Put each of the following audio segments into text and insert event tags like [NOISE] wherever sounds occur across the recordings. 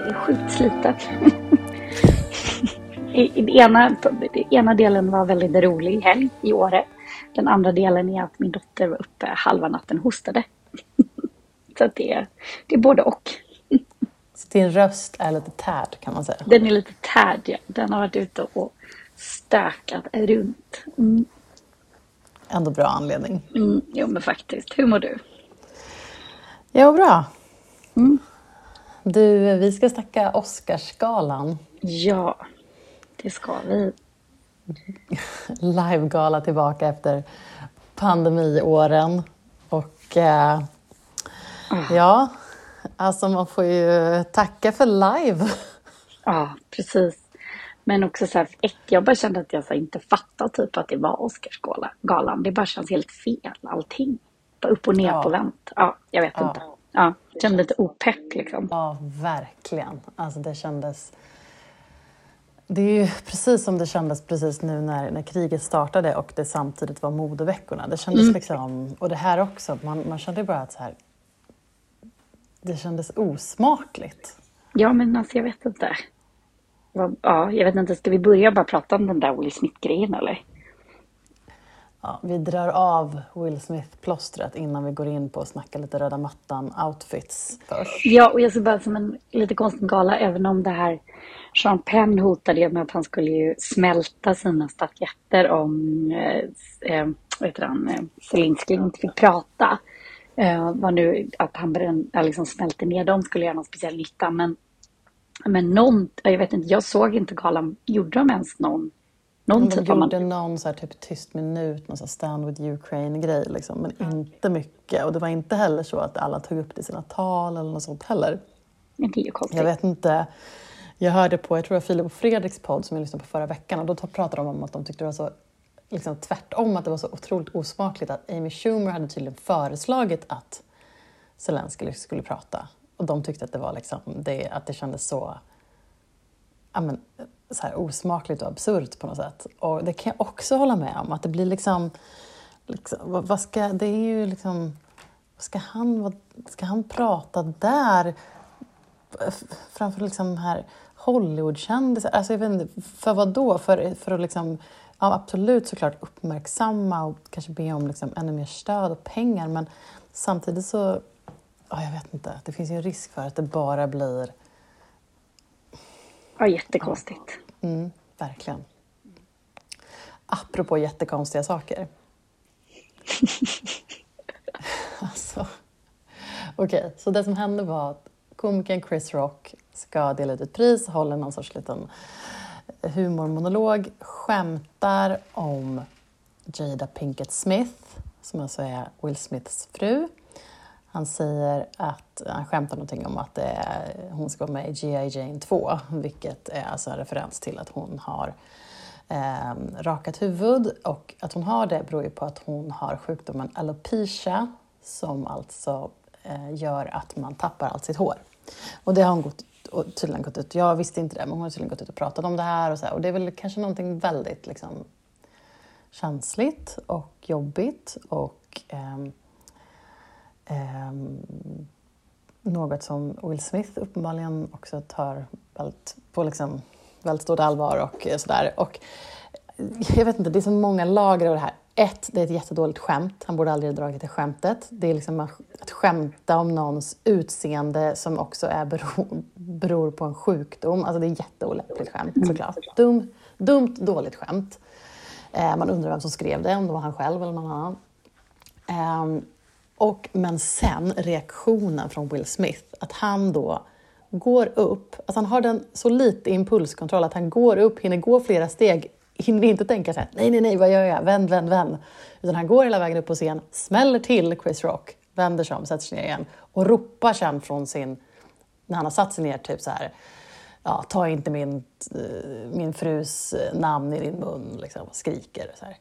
är sjukt sliten. [LAUGHS] I, i ena, ena delen var väldigt rolig helg i Åre. Den andra delen är att min dotter var uppe halva natten och hostade. [LAUGHS] Så det, det är både och. Så din röst är lite tärd kan man säga? Den är lite tärd, ja. Den har varit ute och stökat runt. Mm. Ändå bra anledning. Mm, jo men faktiskt. Hur mår du? Jag mår bra. Mm. Du, vi ska snacka Oscarsgalan. Ja, det ska vi. Livegala tillbaka efter pandemiåren. Och eh, ja, alltså man får ju tacka för live. Ja, precis. Men också så här, jag bara kände att jag så inte fattade typ att det var Oscarsgalan. Det bara känns helt fel allting. Bara upp och ner Ja. på vänt. Ja, jag vet Ja. inte. Ja, kände lite opepp liksom. Ja, verkligen. Alltså det kändes... Det är ju precis som det kändes precis nu när, när kriget startade och det samtidigt var modeveckorna. Det kändes Mm. liksom, och det här också, man, man kände bara att så här, det kändes osmakligt. Ja, men alltså jag vet inte. Ja, jag vet inte. Ska vi börja bara prata om den där Will Smith-grejen eller? Ja, vi drar av Will Smith-plåstret innan vi går in på att snacka lite röda mattan-outfits först. Ja, och jag ser bara som en lite konstig gala, även om det här Sean Penn hotade ju med att han skulle ju smälta sina statyetter om eh, eh, vad heter han, eh, Zelenskyj inte fick prata. Eh, var nu att han brän, liksom smälte ner dem skulle göra någon speciell nytta. Men, men någon, jag vet inte, jag såg inte galan. Gjorde de ens någon, någon De typ gjorde någon så här typ tyst minut, någon så stand with Ukraine-grej, liksom, men inte mycket. Och det var inte heller så att alla tog upp det i sina tal eller något sånt heller. Men det är ju konstigt. Jag vet inte. Jag hörde på, jag tror det var Filip och Fredriks podd som jag lyssnade på förra veckan och då pratade de om att de tyckte det var så liksom tvärtom, att det var så otroligt osmakligt att Amy Schumer hade tydligen föreslagit att Zelenskyj skulle prata. Och de tyckte att det var liksom, det, att det kändes så, ja, men, eh, så här osmakligt och absurt på något sätt. Och det kan jag också hålla med om, att det blir liksom, liksom vad, vad ska, det är ju liksom, ska han, vad, ska han prata där? framför liksom här Hollywoodkändisar. Alltså jag vet inte, för vad då? För, för att liksom, ja, absolut såklart uppmärksamma och kanske be om liksom ännu mer stöd och pengar men samtidigt så, ja, jag vet inte, det finns ju en risk för att det bara blir, Ja, jättekonstigt. mm, verkligen. Apropå jättekonstiga saker. [LAUGHS] alltså, okej, så det som hände var att komikern Chris Rock ska dela ut ett pris, håller någon sorts liten eh, humormonolog, skämtar om Jada Pinkett Smith, som alltså är Will Smiths fru. Han säger att, han skämtar någonting om att är, hon ska vara med i G.I. Jane 2, vilket är alltså en referens till att hon har eh, rakat huvud och att hon har det beror ju på att hon har sjukdomen alopecia som alltså eh, gör att man tappar allt sitt hår. Och det har hon gått, och tydligen gått ut, jag visste inte det, men hon har tydligen gått ut och pratat om det här och så här, och det är väl kanske någonting väldigt liksom känsligt och jobbigt och eh, något som Will Smith uppenbarligen också tar väldigt, på liksom, väldigt stort allvar och eh, sådär. Och jag vet inte, det är så många lager av det här. Ett, det är ett jättedåligt skämt. Han borde aldrig ha dragit det skämtet. Det är liksom att skämta om någons utseende som också är bero, beror på en sjukdom. Alltså det är jätteolämpligt skämt såklart. Dum, dumt, dåligt skämt. Eh, man undrar vem som skrev det, om det var han själv eller någon annan. Ehm, och, men sen reaktionen från Will Smith, att han då går upp, alltså han har den så lite impulskontroll att han går upp, hinner gå flera steg, hinner inte tänka så här, nej, nej, nej, vad gör jag, vänd, vänd, vänd. Utan han går hela vägen upp på scen, smäller till Chris Rock, vänder sig om, sätter sig ner igen och ropar sen från sin, när han har satt sig ner, typ så här, ja, ta inte min, eh, min frus eh, namn i din mun, liksom, och skriker så här.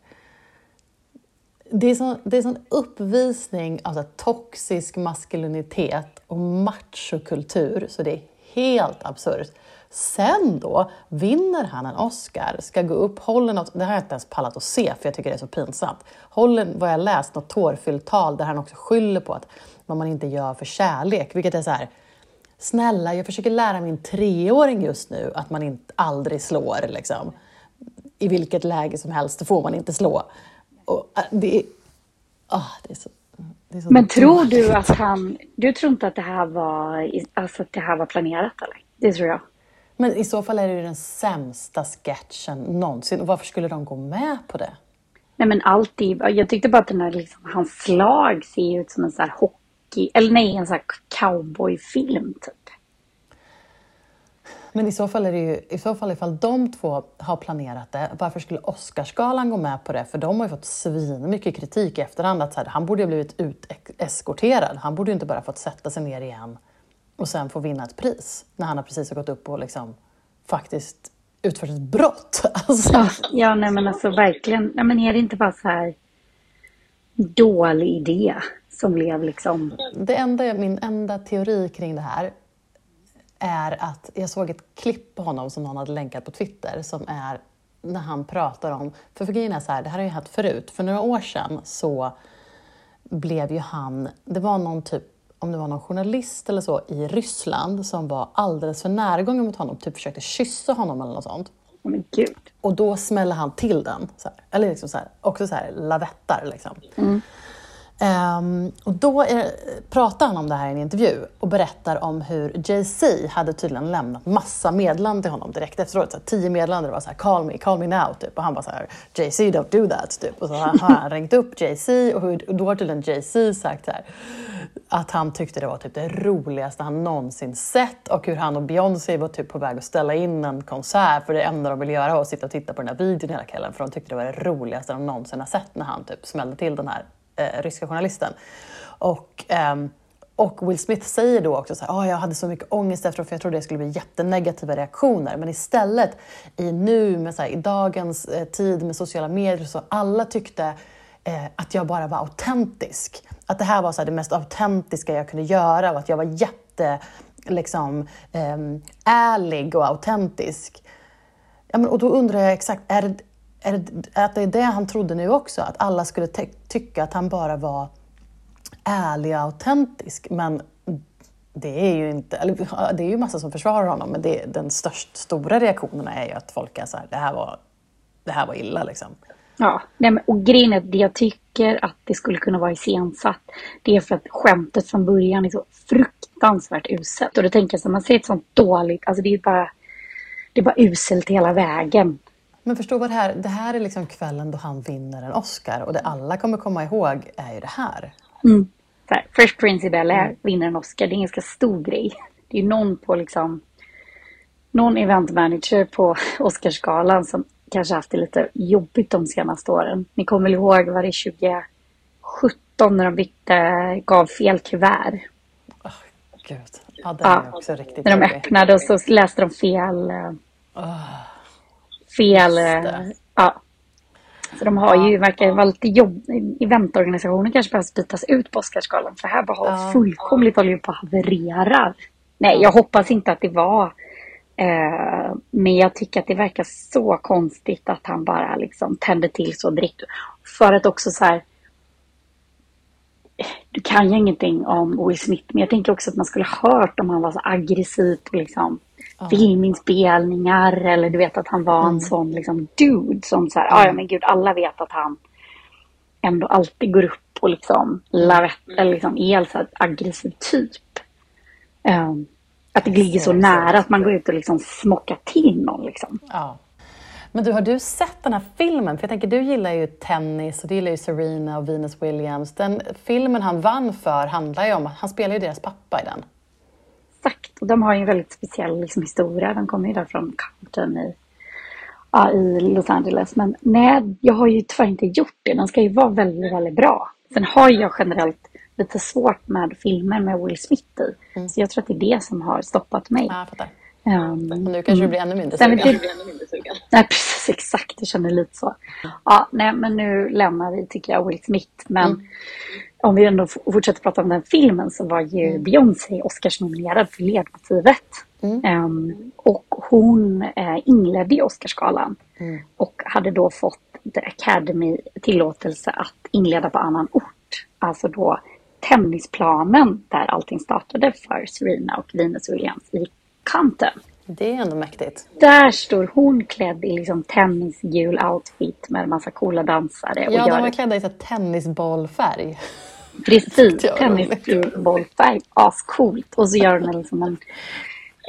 Det är, sån, det är sån uppvisning av så toxisk maskulinitet och machokultur så det är helt absurt. Sen då vinner han en Oscar, ska gå upp, håller något, det har jag inte ens pallat att se för jag tycker det är så pinsamt. Håller, vad jag läst, något tårfyllt tal där han också skyller på att vad man inte gör för kärlek, vilket är så här, snälla, jag försöker lära min treåring just nu att man inte, aldrig slår. Liksom. I vilket läge som helst får man inte slå. Och äh, det, oh, det är så men tror du att han... Du tror inte att det här var, alltså att det här var planerat eller? Det tror jag. Men i så fall är det ju den sämsta sketchen någonsin. Varför skulle de gå med på det? Nej men alltid. Jag tyckte bara att den här, liksom, hans slag ser ut som en sån här hockey... Eller nej, en sån här cowboyfilm typ. Men i så fall är det ju, i så fall ifall de två har planerat det, varför skulle Oscarsgalan gå med på det? För de har ju fått svin mycket kritik i efterhand att så här, han borde ha blivit uteskorterad. Han borde ju inte bara fått sätta sig ner igen och sen få vinna ett pris när han har precis gått upp och liksom faktiskt utfört ett brott. [LAUGHS] Alltså. Ja, nej men alltså verkligen. Nej, men är det inte bara så här dålig idé som blev liksom... Det enda, min enda teori kring det här är att jag såg ett klipp på honom som någon hade länkat på Twitter som är när han pratar om, för, grejen är så här, det här har ju hänt förut, för några år sedan så blev ju han, det var någon typ, om det var någon journalist eller så i Ryssland som var alldeles för närgången mot honom, typ försökte kyssa honom eller något sånt. Men gud. Och då smäller han till den, så här, eller liksom så här, också så här lavettar liksom. Mm. Um, och då är, pratar han om det här i en intervju och berättar om hur Jay-Z hade tydligen lämnat massa meddelanden till honom direkt efteråt. Så här, tio meddelanden det var så här, call me, call me now, typ. Och han bara så här, Jay-Z don't do that, typ. Och så har han ringt upp Jay-Z och, hur, och då har tydligen Jay-Z sagt så här, att han tyckte det var typ det roligaste han någonsin sett och hur han och Beyoncé var typ på väg att ställa in en konsert för det enda de ville göra var att sitta och titta på den här videon hela kvällen för de tyckte det var det roligaste de någonsin har sett när han typ smällde till den här eh, ryska journalisten. Och, ehm, och Will Smith säger då också så här, oh, jag hade så mycket ångest efteråt för jag trodde det skulle bli jättenegativa reaktioner. Men istället i nu, med så här, i dagens eh, tid med sociala medier, så alla tyckte eh, att jag bara var autentisk. Att det här var så här, det mest autentiska jag kunde göra och att jag var jätte liksom, eh, ärlig och autentisk. Ja, men, och då undrar jag exakt, är det, det, att det är det han trodde nu också, att alla skulle tycka att han bara var ärlig och autentisk. Men det är ju inte, eller det är ju massa som försvarar honom, men det, den störst, stora reaktionen är ju att folk är så här, det här var, det här var illa liksom. Ja, nej men, och grejen är att det jag tycker att det skulle kunna vara iscensatt, det är för att skämtet från början är så fruktansvärt uselt. Och då tänker jag så man ser ett sånt dåligt, alltså det är bara, det är bara uselt hela vägen. Men förstå vad det här, det här är liksom kvällen då han vinner en Oscar och det alla kommer komma ihåg är ju det här. Mm. här, Fresh Prince i Bel-Air mm. vinner en Oscar, det är en ganska stor grej. Det är någon på liksom någon eventmanager på [LAUGHS] Oscarsgalan som kanske haft det lite jobbigt de senaste åren. Ni kommer väl ihåg, var det 2017 när de bytte, gav fel kuvert? Oh, Gud, ja det är ja. också riktigt När de öppnade och så läste de fel. Oh fel... Eh, ja. Så de har ju, verkar vara lite jobb... Eventorganisationen kanske behöver bytas ut på Oscarsgalan. För här bara ja. fullkomligt håller ju på att haverera. Nej, jag hoppas inte att det var. Eh, men jag tycker att det verkar så konstigt att han bara liksom tände till så direkt. För att också så här. Du kan ju ingenting om Will Smith, men jag tänker också att man skulle hört om han var så aggressiv och liksom ja. filminspelningar eller du vet att han var mm. en sån liksom dude som så här, mm. ja men gud alla vet att han ändå alltid går upp och liksom lavett, eller liksom är en så aggressiv typ. Um, att det ligger så nära att man går ut och liksom smockar till någon liksom. Ja. Men du, har du sett den här filmen? För jag tänker, du gillar ju tennis och du gillar ju Serena och Venus Williams. Den filmen han vann för handlar ju om, han spelar ju deras pappa i den. Exakt, och de har ju en väldigt speciell liksom, historia. De kommer ju där från Compton i, ja, i Los Angeles. Men nej, jag har ju tyvärr inte gjort det. Den ska ju vara väldigt, väldigt bra. Sen har jag generellt lite svårt med filmer med Will Smith i. Mm. Så jag tror att det är det som har stoppat mig. Ja, jag fattar. Um, nu kanske du blir ännu mindre sugen. Det, nej, precis exakt. Jag känner lite så. Ja, nej, men nu lämnar vi, tycker jag, Will Smith. Men mm om vi ändå fortsätter prata om den filmen så var ju mm. Beyoncé Oscarsnominerad för ledmotivet. Mm. Um, och hon eh, inledde ju Oscarsgalan mm. och hade då fått The Academy tillåtelse att inleda på annan ort. Alltså då tennisplanen där allting startade för Serena och Venus Williams i Compton. Det är ändå mäktigt. Där står hon klädd i liksom tennisgul outfit med en massa coola dansare. Ja, de var klädda i så tennisbollfärg. Precis, [LAUGHS] tennisbollfärg. Ascoolt. Och så gör hon liksom en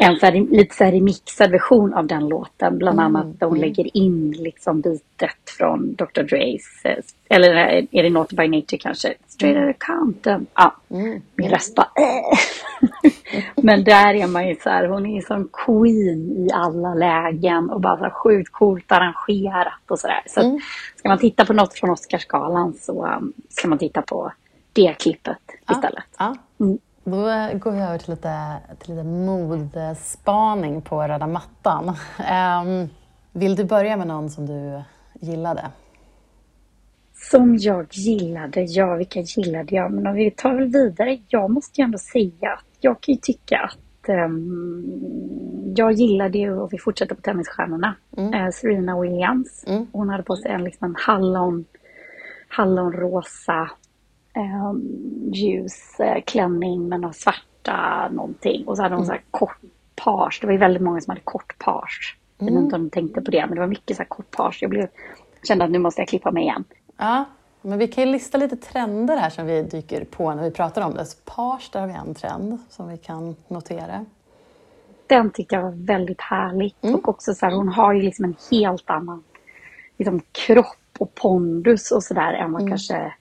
en så här, lite så här remixad version av den låten. Bland mm. annat där hon mm. lägger in liksom bitet från Dr. Dre's, eh, eller är det Not by Nature kanske? Straight mm. out of Compton. Ja, mm. min röst bara äh. [LAUGHS] Men där är man ju så här, hon är som queen i alla lägen och bara så här sjukt coolt arrangerat och sådär. Så, där. så mm. ska man titta på något från Oscarsgalan så um, ska man titta på det klippet istället. Ja. Mm. Då går vi över till lite, till lite modespaning på röda mattan. Um, [LAUGHS] vill du börja med någon som du gillade? Som jag gillade? Ja, vilka gillade jag? Men om vi tar väl vidare. Jag måste ju ändå säga att jag kan ju tycka att um, jag gillade ju, och vi fortsätter på tennisstjärnorna, mm. uh, Serena Williams. Mm. Hon hade på sig en liksom hallon, hallonrosa eh, ljus eh, klänning med några svarta någonting. Och så hade hon mm. så här kort page. Det var ju väldigt många som hade kort page. Jag vet inte om de tänkte på det, men det var mycket så här kort page. Jag blev, kände att nu måste jag klippa mig igen. Ja, men vi kan ju lista lite trender här som vi dyker på när vi pratar om det. Så page, där har vi en trend som vi kan notera. Den tyckte jag var väldigt härlig. Mm. Och också så här, hon har ju liksom en helt annan liksom, kropp och pondus och sådär än vad mm. kanske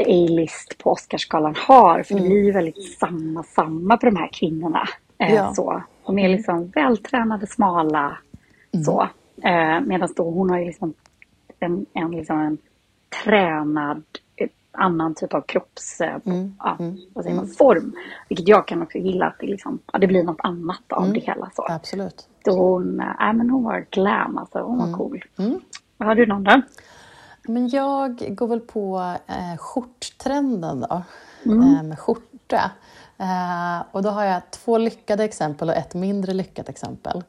The A-list på Oscarsgalan har. För mm. det blir ju väldigt samma, samma på de här kvinnorna. Eh, ja. så. De är liksom vältränade, smala. Mm. Så. Eh, Medan då hon har ju liksom en, en, liksom en tränad eh, annan typ av kropps... Eh, mm. Ja, mm. vad säger man, mm. form. Vilket jag kan också gilla att det, liksom, ja, det blir något annat av mm. det hela. Så. Absolut. Då hon, äh, men hon var glam, alltså. Hon var cool. Har du någon då? Men jag går väl på eh, skjorttrenden då, mm. eh, med skjorta. Eh, och då har jag två lyckade exempel och ett mindre lyckat exempel.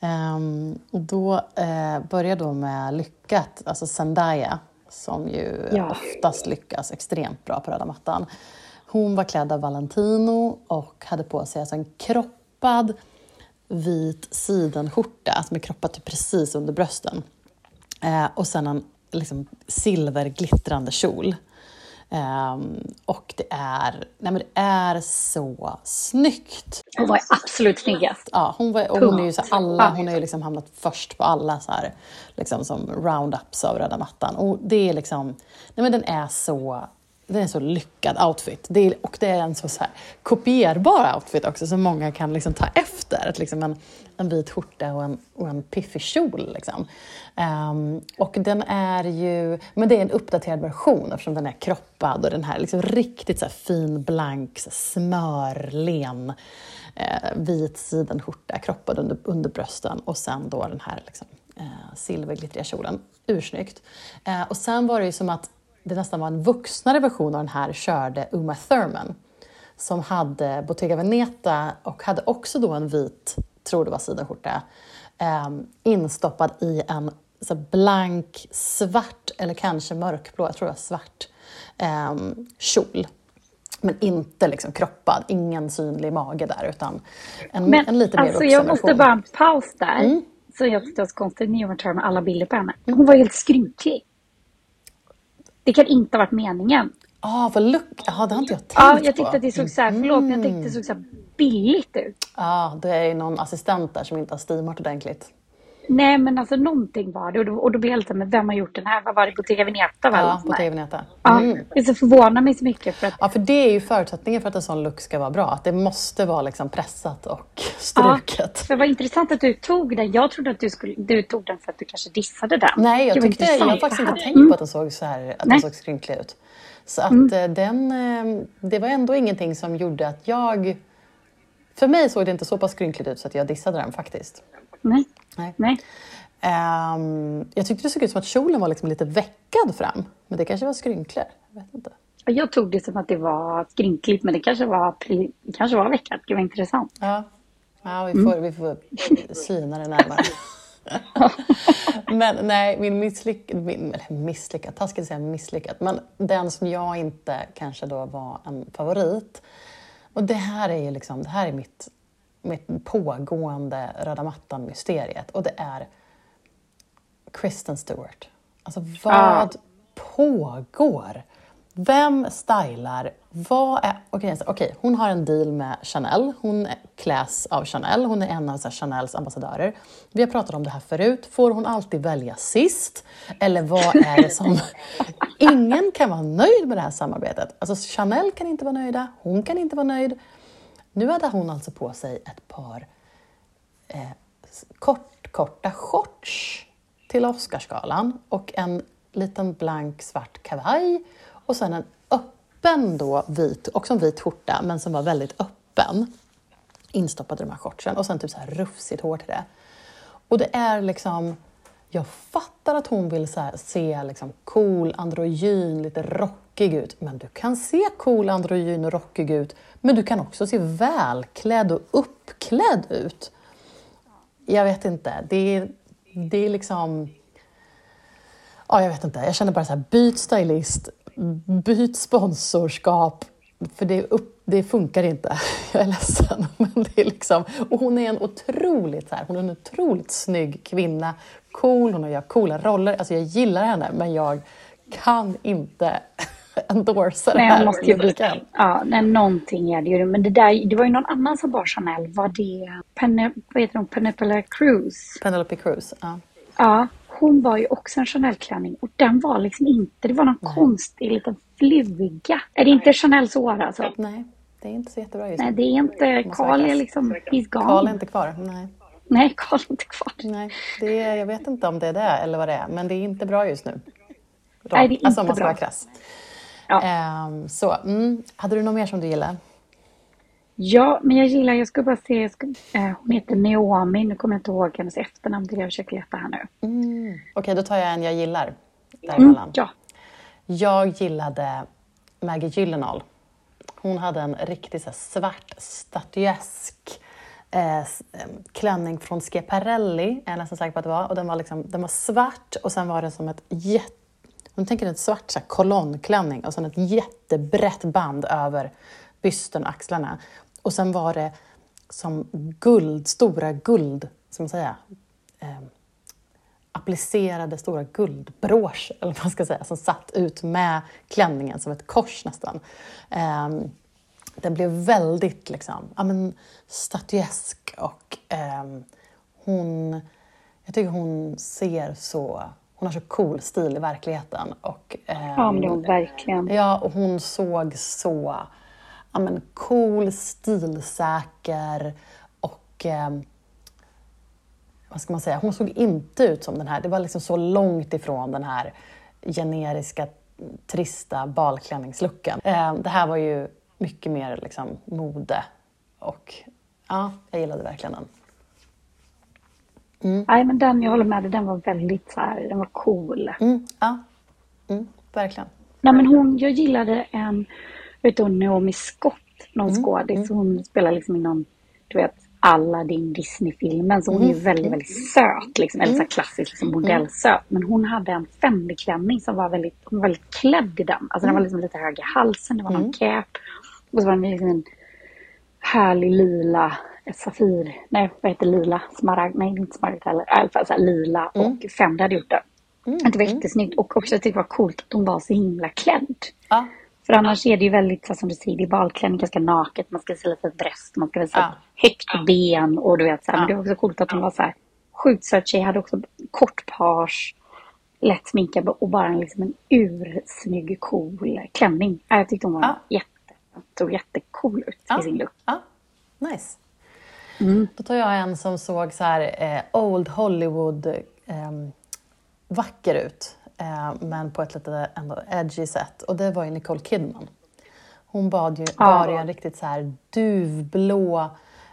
Um, och då eh, börjar då med lyckat, alltså Zendaya, som ju ja. oftast lyckas extremt bra på röda mattan. Hon var klädd av Valentino och hade på sig alltså en kroppad vit sidenskjorta som är kroppad till precis under brösten. Eh, och sen en liksom silverglittrande kjol. Um, och det är, nej men det är så snyggt. Hon var absolut snyggast. Ja, hon, var, och hon är ju så alla, hon har ju liksom hamnat först på alla så här, liksom som roundups av röda mattan. Och det är liksom, nej men den är så det är en så lyckad outfit. Det är, och det är en så, så här, kopierbar outfit också som många kan liksom ta efter. Att liksom en, en vit skjorta och en, och en piffig kjol. Liksom. Um, och den är ju, men det är en uppdaterad version eftersom den är kroppad och den här liksom riktigt så här fin, blank, så smörlen eh, vit sidenskjorta kroppad under, under brösten och sen då den här liksom, eh, silverglittriga kjolen. Ursnyggt. Eh, och sen var det ju som att det nästan var en vuxnare version av den här körde Uma Thurman som hade Bottega Veneta och hade också då en vit, tror det var sidenskjorta, eh, instoppad i en så blank svart eller kanske mörkblå, jag tror det var svart, eh, kjol. Men inte liksom kroppad, ingen synlig mage där utan en, Men, en lite mer alltså, Jag måste bara en paus där. Mm. Så jag tyckte det var så konstigt när jag med alla bilder på henne. Hon var helt skrynklig. Det kan inte ha varit meningen. Ah, vad luck... Ah, det har inte jag tänkt Ja, jag tyckte att det såg så här, förlåt, men jag tyckte att det såg så billigt ut. Ja, ah, det är ju någon assistent där som inte har steamat ordentligt. Nej, men alltså någonting var det. Och då, och då blev jag lite, men vem har gjort den här? Vad var det? Bottega Veneta? Va? Ja, Bottega Veneta. Mm. Ja, det förvånar mig så mycket. För att... Ja, för det är ju förutsättningen för att en sån look ska vara bra. Att det måste vara liksom pressat och [LAUGHS] struket. Ja, det var intressant att du tog den. Jag trodde att du, skulle, du tog den för att du kanske dissade den. Nej, jag, tyckte, jag har faktiskt inte tänkt på att den såg så här, att den såg skrynklig ut. Så att mm. Eh, den, eh, det var ändå ingenting som gjorde att jag... För mig såg det inte så pass skrynkligt ut så att jag dissade den faktiskt. Nej. Nej. Nej. Um, jag tyckte det såg ut som att kjolen var liksom lite veckad fram, men det kanske var skrynklor. Jag vet inte. Jag tog det som att det var skrynkligt, men det kanske var, det kanske var veckat. Det var intressant. Ja. Ja, vi får, vi får syna det närmare. [LAUGHS] men nej, min misslyckad, min, misslyckad, taskigt att säga misslyckad, men den som jag inte kanske då var en favorit. Och det här är ju liksom, det här är mitt, mitt pågående röda mattan-mysteriet och det är Kristen Stewart. Alltså vad ah. pågår? Vem stylar? Vad är... Okej, okay, okay, hon har en deal med Chanel. Hon kläs av Chanel. Hon är en av så Chanels ambassadörer. Vi har pratat om det här förut. Får hon alltid välja sist? Eller vad är det som... [LAUGHS] Ingen kan vara nöjd med det här samarbetet. Alltså Chanel kan inte vara nöjda. Hon kan inte vara nöjd. Nu hade hon alltså på sig ett par eh, kort, korta shorts till Oscarsgalan och en liten blank svart kavaj och sen en öppen då vit, också en vit skjorta, men som var väldigt öppen. Instoppad i de här shortsen och sen typ så här rufsigt hår till det. Och det är liksom, jag fattar att hon vill så se liksom cool, androgyn, lite rockig ut. Men du kan se cool, androgyn och rockig ut, men du kan också se välklädd och uppklädd ut. Jag vet inte, det är, det är liksom... Ja, jag vet inte. Jag känner bara så här, byt stylist, byt sponsorskap, för det, upp, det, funkar inte. [LAUGHS] Jag är ledsen. [LAUGHS] Men det är liksom, och hon är en otroligt, så här, hon är en otroligt snygg kvinna. Cool, hon gör coola roller. Alltså jag gillar henne, men jag kan inte endorsa det här. Måste ju byta. Ja, nej, någonting är det ju. Men det, där, det var ju någon annan som bar Chanel. Var det Penne, vad heter hon? Penelope Cruz? Penelope Cruz, ja. Ja, hon var ju också en Chanel-klänning och den var liksom inte, det var någon Nej. konstig liten fluga. Är det inte Chanels år alltså? Nej, det är inte så jättebra just nu. Nej, det är inte, Karl är liksom, he's gone. Karl är inte kvar, nej. Nej, Karl är inte kvar. Nej, det är, jag vet inte om det är det eller vad det är, men det är inte bra just nu. Nej, det är inte alltså om man ska vara krass. Ja. Um, så, mm, hade du något mer som du gillar? Ja, men jag gillar, jag ska bara se, jag ska, eh, hon heter Naomi, nu kommer jag inte ihåg hennes efternamn, det jag försöker leta här nu. Mm. Okej, okay, då tar jag en jag gillar Mm, ja. Jag gillade Maggie Gyllenhaal. Hon hade en riktigt så här, svart statyesk eh, klänning från Schiaparelli, är jag nästan säker på att det var. Och den var, liksom, den var svart och sen var det som ett jätte de tänker en svart så här, kolonnklänning och sen ett jättebrett band över bysten och axlarna. Och sen var det som guld, stora guld, som man säga, eh, applicerade stora guldbroscher, eller vad man ska säga, som satt ut med klänningen som ett kors nästan. Eh, den blev väldigt liksom, ja, men, statyesk och eh, hon, jag tycker hon ser så hon har så cool stil i verkligheten. Och, eh, ja, men det hon verkligen. Ja, och hon såg så ja, men cool, stilsäker och eh, vad ska man säga, hon såg inte ut som den här, det var liksom så långt ifrån den här generiska trista balklänningslooken. Eh, det här var ju mycket mer liksom mode och ja, jag gillade verkligen den. Mm. Nej, men den, jag håller med dig, den var väldigt så här, den var cool. Mm, ja, mm, verkligen. Nej, men hon, jag gillade en vet du, Naomi Scott, någon mm. skådis. Mm. Hon spelar liksom i någon, du vet, Aladdin Disney-filmen. Så hon mm. är väldigt, väldigt söt, liksom, eller så mm. klassisk liksom, mm. modellsöt. Men hon hade en Fendi-klänning som var väldigt, hon var väldigt klädd i den. Alltså den var liksom lite hög i halsen, det var någon cap. Och så var den liksom en härlig lila Safir, nej vad heter lila, smaragd, nej inte smaragd heller, i alla fall så här, lila och Fendi hade gjort det. Mm. Det var jättesnyggt och också jag tyckte det var coolt att hon var så himla klädd. Ja. För annars är det ju väldigt, så som du säger, det är balklänning ganska naket. Man ska se lite bröst, man ska visa ja. högt ben och du vet så här. Men det var också coolt att hon var så här sjukt söt tjej. Hade också kort page, lätt sminkad och bara en, liksom en ursnygg cool klänning. Jag tyckte hon var ja. jätte, såg jättecool ut ja. i sin look. Ja, nice. Mm. Då tar jag en som såg så här eh, Old Hollywood eh, vacker ut. Eh, men på ett lite ändå edgy sätt. Och det var ju Nicole Kidman. Hon bad ju, bar ju en riktigt så här duvblå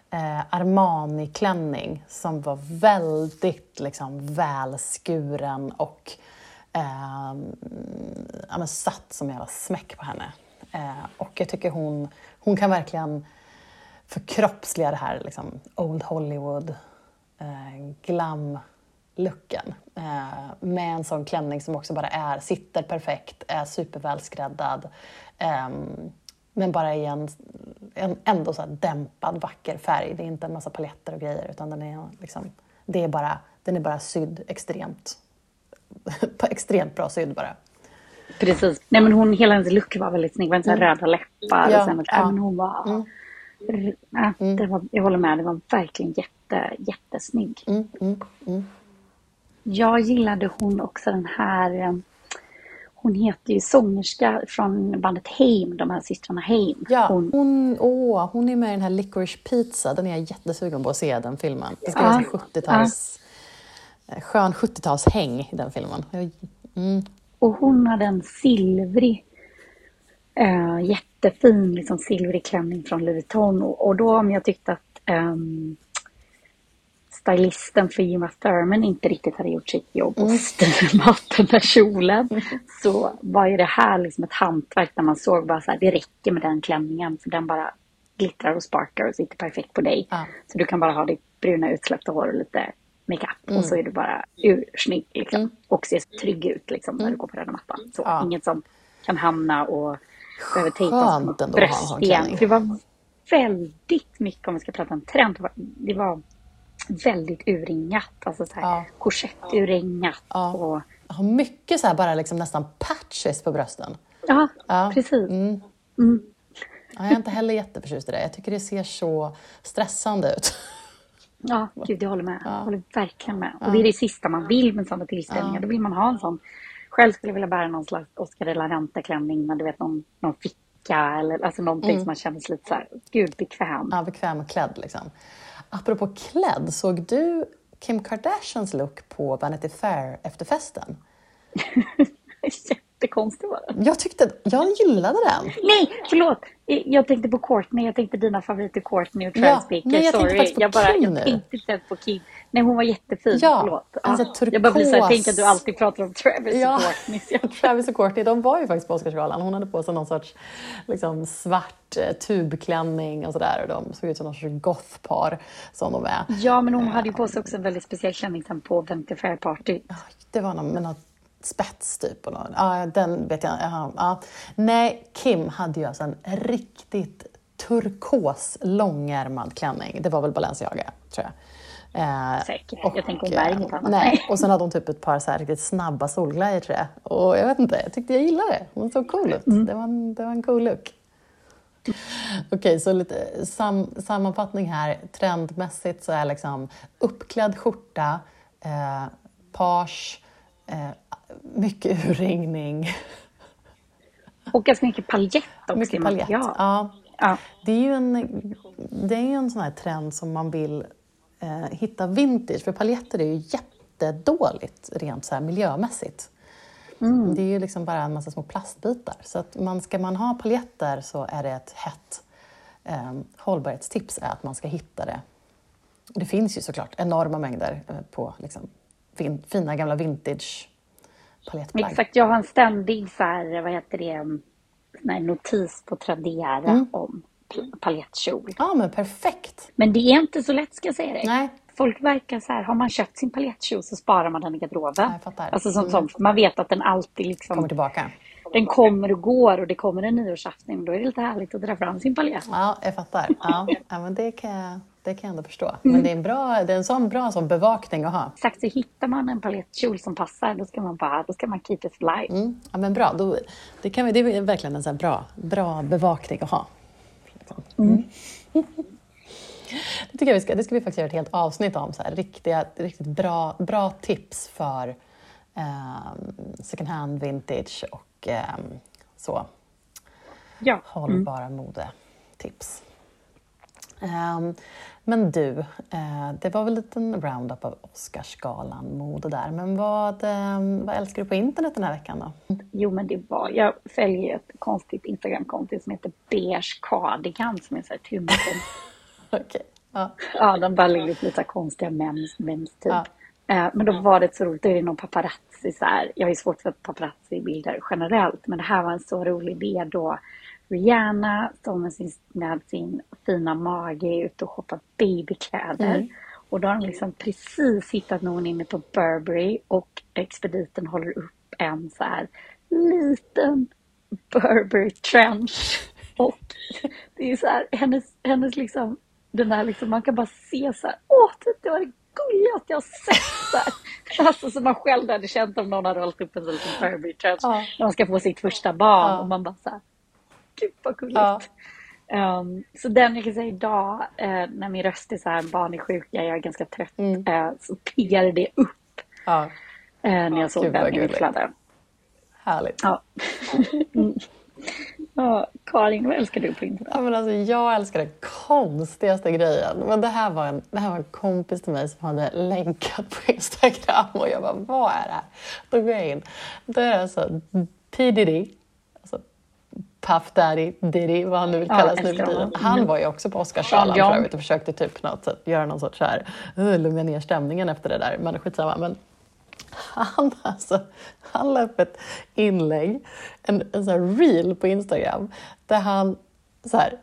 eh, Armani-klänning som var väldigt liksom, välskuren och eh, ja, satt som jävla smäck på henne. Eh, och jag tycker hon, hon kan verkligen förkroppsliga det här liksom, Old Hollywood eh, glam-looken. Eh, med en sån klänning som också bara är, sitter perfekt, är supervälskräddad. Eh, men bara i en, en ändå så dämpad, vacker färg. Det är inte en massa paletter och grejer utan den är, liksom, det är bara, den är bara sydd extremt, [LAUGHS] extremt bra sydd bara. Precis. Nej men hon, hela hennes look var väldigt snygg. Var mm. röda läppar ja, och sen, ja. men hon var... Mm. Ja, mm. det var, jag håller med, det var verkligen jätte, jättesnygg. Mm, mm, mm. Jag gillade hon också den här eh, hon heter ju sångerska från bandet Haim, de här systrarna Haim. Ja, hon, hon, åh, hon är med i den här Licorice Pizza, den är jag jättesugen på att se, den filmen. Det ska ja, vara 70-tals, ja. Eh, skön 70-talshäng i den filmen. Mm. Och hon hade en silvrig, äh, jättefin liksom silvrig klänning från Louis Vuitton. Och, och då om jag tyckte att ähm, stylisten för Jima Thurman inte riktigt hade gjort sitt jobb och mm. den där kjolen. Mm. Så var ju det här liksom ett hantverk där man såg bara så här, det räcker med den klänningen för den bara glittrar och sparkar och sitter perfekt på dig. Ja. Så du kan bara ha ditt bruna utsläppta hår och lite makeup mm. och så är du bara ursnygg liksom. Mm. Och ser trygg ut liksom när du går på röda mattan. Så ja. inget som kan hamna och behöver tejpas mot bröst igen. För det var väldigt mycket, om vi ska prata om trend, det var väldigt urringat. Alltså så här ja. korsetturringat. Ja. Och... Har mycket så här bara liksom nästan patches på brösten. Ja, ja. precis. Mm. Mm. Ja, jag är inte heller jätteförtjust i det. Jag tycker det ser så stressande ut. Ja, gud, jag håller med. Jag håller verkligen med. Och det är det sista man vill med sådana tillställningar. Då vill man ha en sån. Själv skulle jag vilja bära någon slags Oscar de la Renta-klänning med du vet, någon, någon ficka eller alltså någonting mm. som man känner sig lite så här, gud, bekväm. Ja, bekväm och klädd liksom. Apropå klädd, såg du Kim Kardashians look på Vanity Fair efter [LAUGHS] Jättekonstig var den. Jag tyckte, jag gillade den. Nej, förlåt. Jag tänkte på Courtney, jag tänkte dina favoriter Courtney och Travis ja, Nej, jag Sorry. tänkte faktiskt på jag bara. Jag tänkte inte på Kim. Nej, hon var jättefin. Ja, Förlåt. Alltså, ah, jag bara blir så här, tänk att du alltid pratar om Travis ja, och Courtney. [LAUGHS] Travis och Courtney, de var ju faktiskt på Oscarsgalan. Hon hade på sig någon sorts liksom, svart eh, tubklänning och sådär. De såg ut som någon sorts gothpar som de är. Ja, men hon hade ju på sig också en väldigt speciell klänning på Vanity Fair Party. Det var någon, med något spets typ. Och någon, ja, den vet jag ja, ja. Nej, Kim hade ju alltså en riktigt turkos långärmad klänning. Det var väl Balenciaga, tror jag. Eh, Säkert. Och, jag tänker hon bär inget annat. Nej. Och sen hade hon typ ett par så riktigt snabba solglajjor tror jag. Och jag vet inte, jag tyckte jag gillade det. Hon såg cool ut. Mm. Det, var en, det var en cool look. Okej, okay, så lite sam, sammanfattning här. Trendmässigt så är liksom uppklädd skjorta, eh, page, eh, mycket urringning. Och ganska mycket paljett också. Mycket paljett, ja. ja. Det är ju en, det är en sån här trend som man vill eh, hitta vintage, för paljetter är ju jättedåligt rent så här miljömässigt. Mm. Det är ju liksom bara en massa små plastbitar. Så att man, ska man ha paljetter så är det ett hett eh, hållbarhetstips är att man ska hitta det. Det finns ju såklart enorma mängder eh, på liksom, fin, fina gamla vintage palettplagg. Exakt, jag har en ständig så här, vad heter det, notis på Tradera mm. om paljettkjol. Ja, men perfekt. Men det är inte så lätt ska jag säga dig. Nej. Folk verkar så här, har man köpt sin paljettkjol så sparar man den i garderoben. Jag fattar. Alltså som, som, man vet att den alltid liksom... Kommer tillbaka. Den kommer och går och det kommer en nyårsafton. Då är det lite härligt att dra fram sin paljett. Ja, jag fattar. Ja, ja men det kan jag, det kan jag ändå förstå. Men mm. det är en, bra, det är en sån bra sån bevakning att ha. Exakt, så hittar man en paljettkjol som passar, då ska man bara, då ska man keep it live. Mm. Ja, men bra. Då, det, kan vi, det är verkligen en sån bra, bra bevakning att ha. Mm. [LAUGHS] Det tycker vi ska, det ska vi faktiskt göra ett helt avsnitt om. Så här, riktiga, riktigt bra, bra tips för eh, second hand, vintage och eh, så. Ja. Hållbara mm. modetips. Um, men du, uh, det var väl en liten roundup av Oscarsgalan mode där. Men vad, um, vad älskar du på internet den här veckan då? Jo, men det var, jag följer ett konstigt Instagramkonto som heter Beige Cardigan som är så här tummen. [LAUGHS] Okej. Ja. ja, de bara lägger upp lite konstiga memes, memes typ. Ja. Uh, men då var det så roligt, då är det någon paparazzi så här. Jag har ju svårt för paparazzi-bilder generellt, men det här var en så rolig idé då Rihanna står med sin, med sin fina mage ute och shoppar babykläder. Mm. Och då har han liksom precis hittat någon inne på Burberry och expediten håller upp en så här liten Burberry trench. Och det är så här, hennes, hennes liksom, den här liksom, man kan bara se så här, åh, det var det gulligaste jag sett. Så här. Alltså som man själv hade känt om någon hade hållit upp en sån liten Burberry trench ja. när man ska få sitt första barn ja. och man bara så här, gud vad gulligt. Ja. Um, så den jag kan säga idag, uh, när min röst är så här, barn är sjuka, jag är ganska trött, mm. uh, så piggade det upp. Ja. Uh, när jag såg Gud, den i mitt flöde. Härligt. Ja. mm. [LAUGHS] Ja, Karin, vad älskar du på internet? Ja, men alltså, jag älskar den konstigaste grejen. Men det här, var en, det här var en kompis till mig som hade länkat på Instagram och jag bara, vad är det här? Då går jag in. Det är alltså P Diddy, alltså Puff Daddy, Diddy, vad han nu vill kallas ja, nu för tiden. Han var ju också på Oscarsgalan för övrigt och försökte typ något sätt, göra någon sorts så här, uh, lugna ner stämningen efter det där. Men skitsamma. Men han, [LAUGHS] alltså, han la upp ett inlägg, en, en sån här reel på Instagram, där han så här,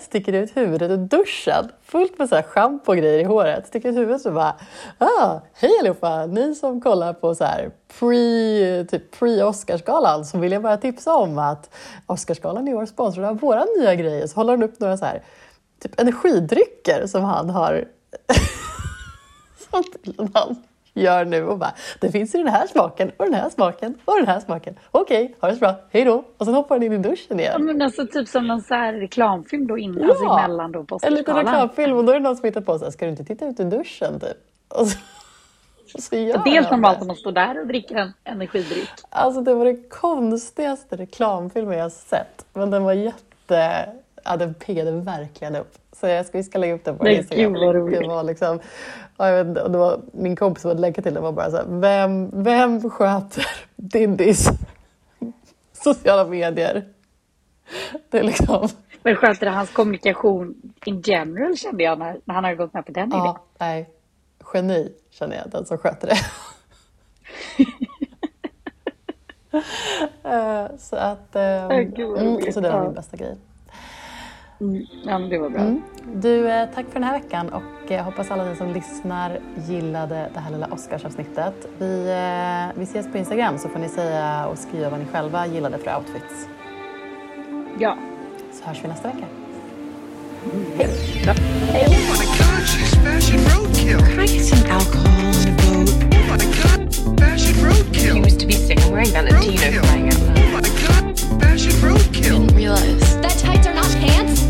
sticker ut huvudet ur duschen, fullt med så här schampo och grejer i håret. Sticker ut huvudet och bara ah, Hej allihopa! Ni som kollar på så här pre, typ pre-Oscarsgalan så vill jag bara tipsa om att Oscarsgalan i år sponsrar av våra nya grejer. Så håller han upp några så här typ energidrycker som han har [LAUGHS] som han gör nu och bara, det finns i den här smaken och den här smaken och den här smaken. Okej, okay, ha det så bra, hej då! Och sen hoppar han in i duschen igen. Ja, men alltså typ som någon så här reklamfilm då innan, ja, alltså emellan då på En liten reklamfilm och då är det någon som hittar på så här, ska du inte titta ut ur duschen typ? Och så, [LAUGHS] så gör det är helt normalt att man står där och dricker en energidryck. Alltså det var det konstigaste reklamfilmen jag sett, men den var jätte ja, den piggade verkligen upp. Så jag ska, vi ska lägga upp den på Nej, Instagram. Det var liksom, ja, jag vet inte, det var, min kompis som hade länkat till den var bara så här, vem, vem sköter Dindis [LAUGHS] sociala medier? Det är liksom... Men sköter det hans kommunikation in general kände jag när, när han hade gått med på den ja, idén. Nej, geni känner jag, den som sköter det. uh, [LAUGHS] [LAUGHS] så att, um, mm, så det var min bästa grej. Mm. Ja, men det var bra. Mm. Du, eh, tack för den här veckan och jag hoppas alla ni som lyssnar gillade det här lilla Oscarsavsnittet. Vi, eh, vi ses på Instagram så får ni säga och skriva vad ni själva gillade för outfits. Ja. Så hörs vi nästa vecka. Mm. Hej! Ja. Hej. Fashion roadkill. Didn't realize that tights are not pants.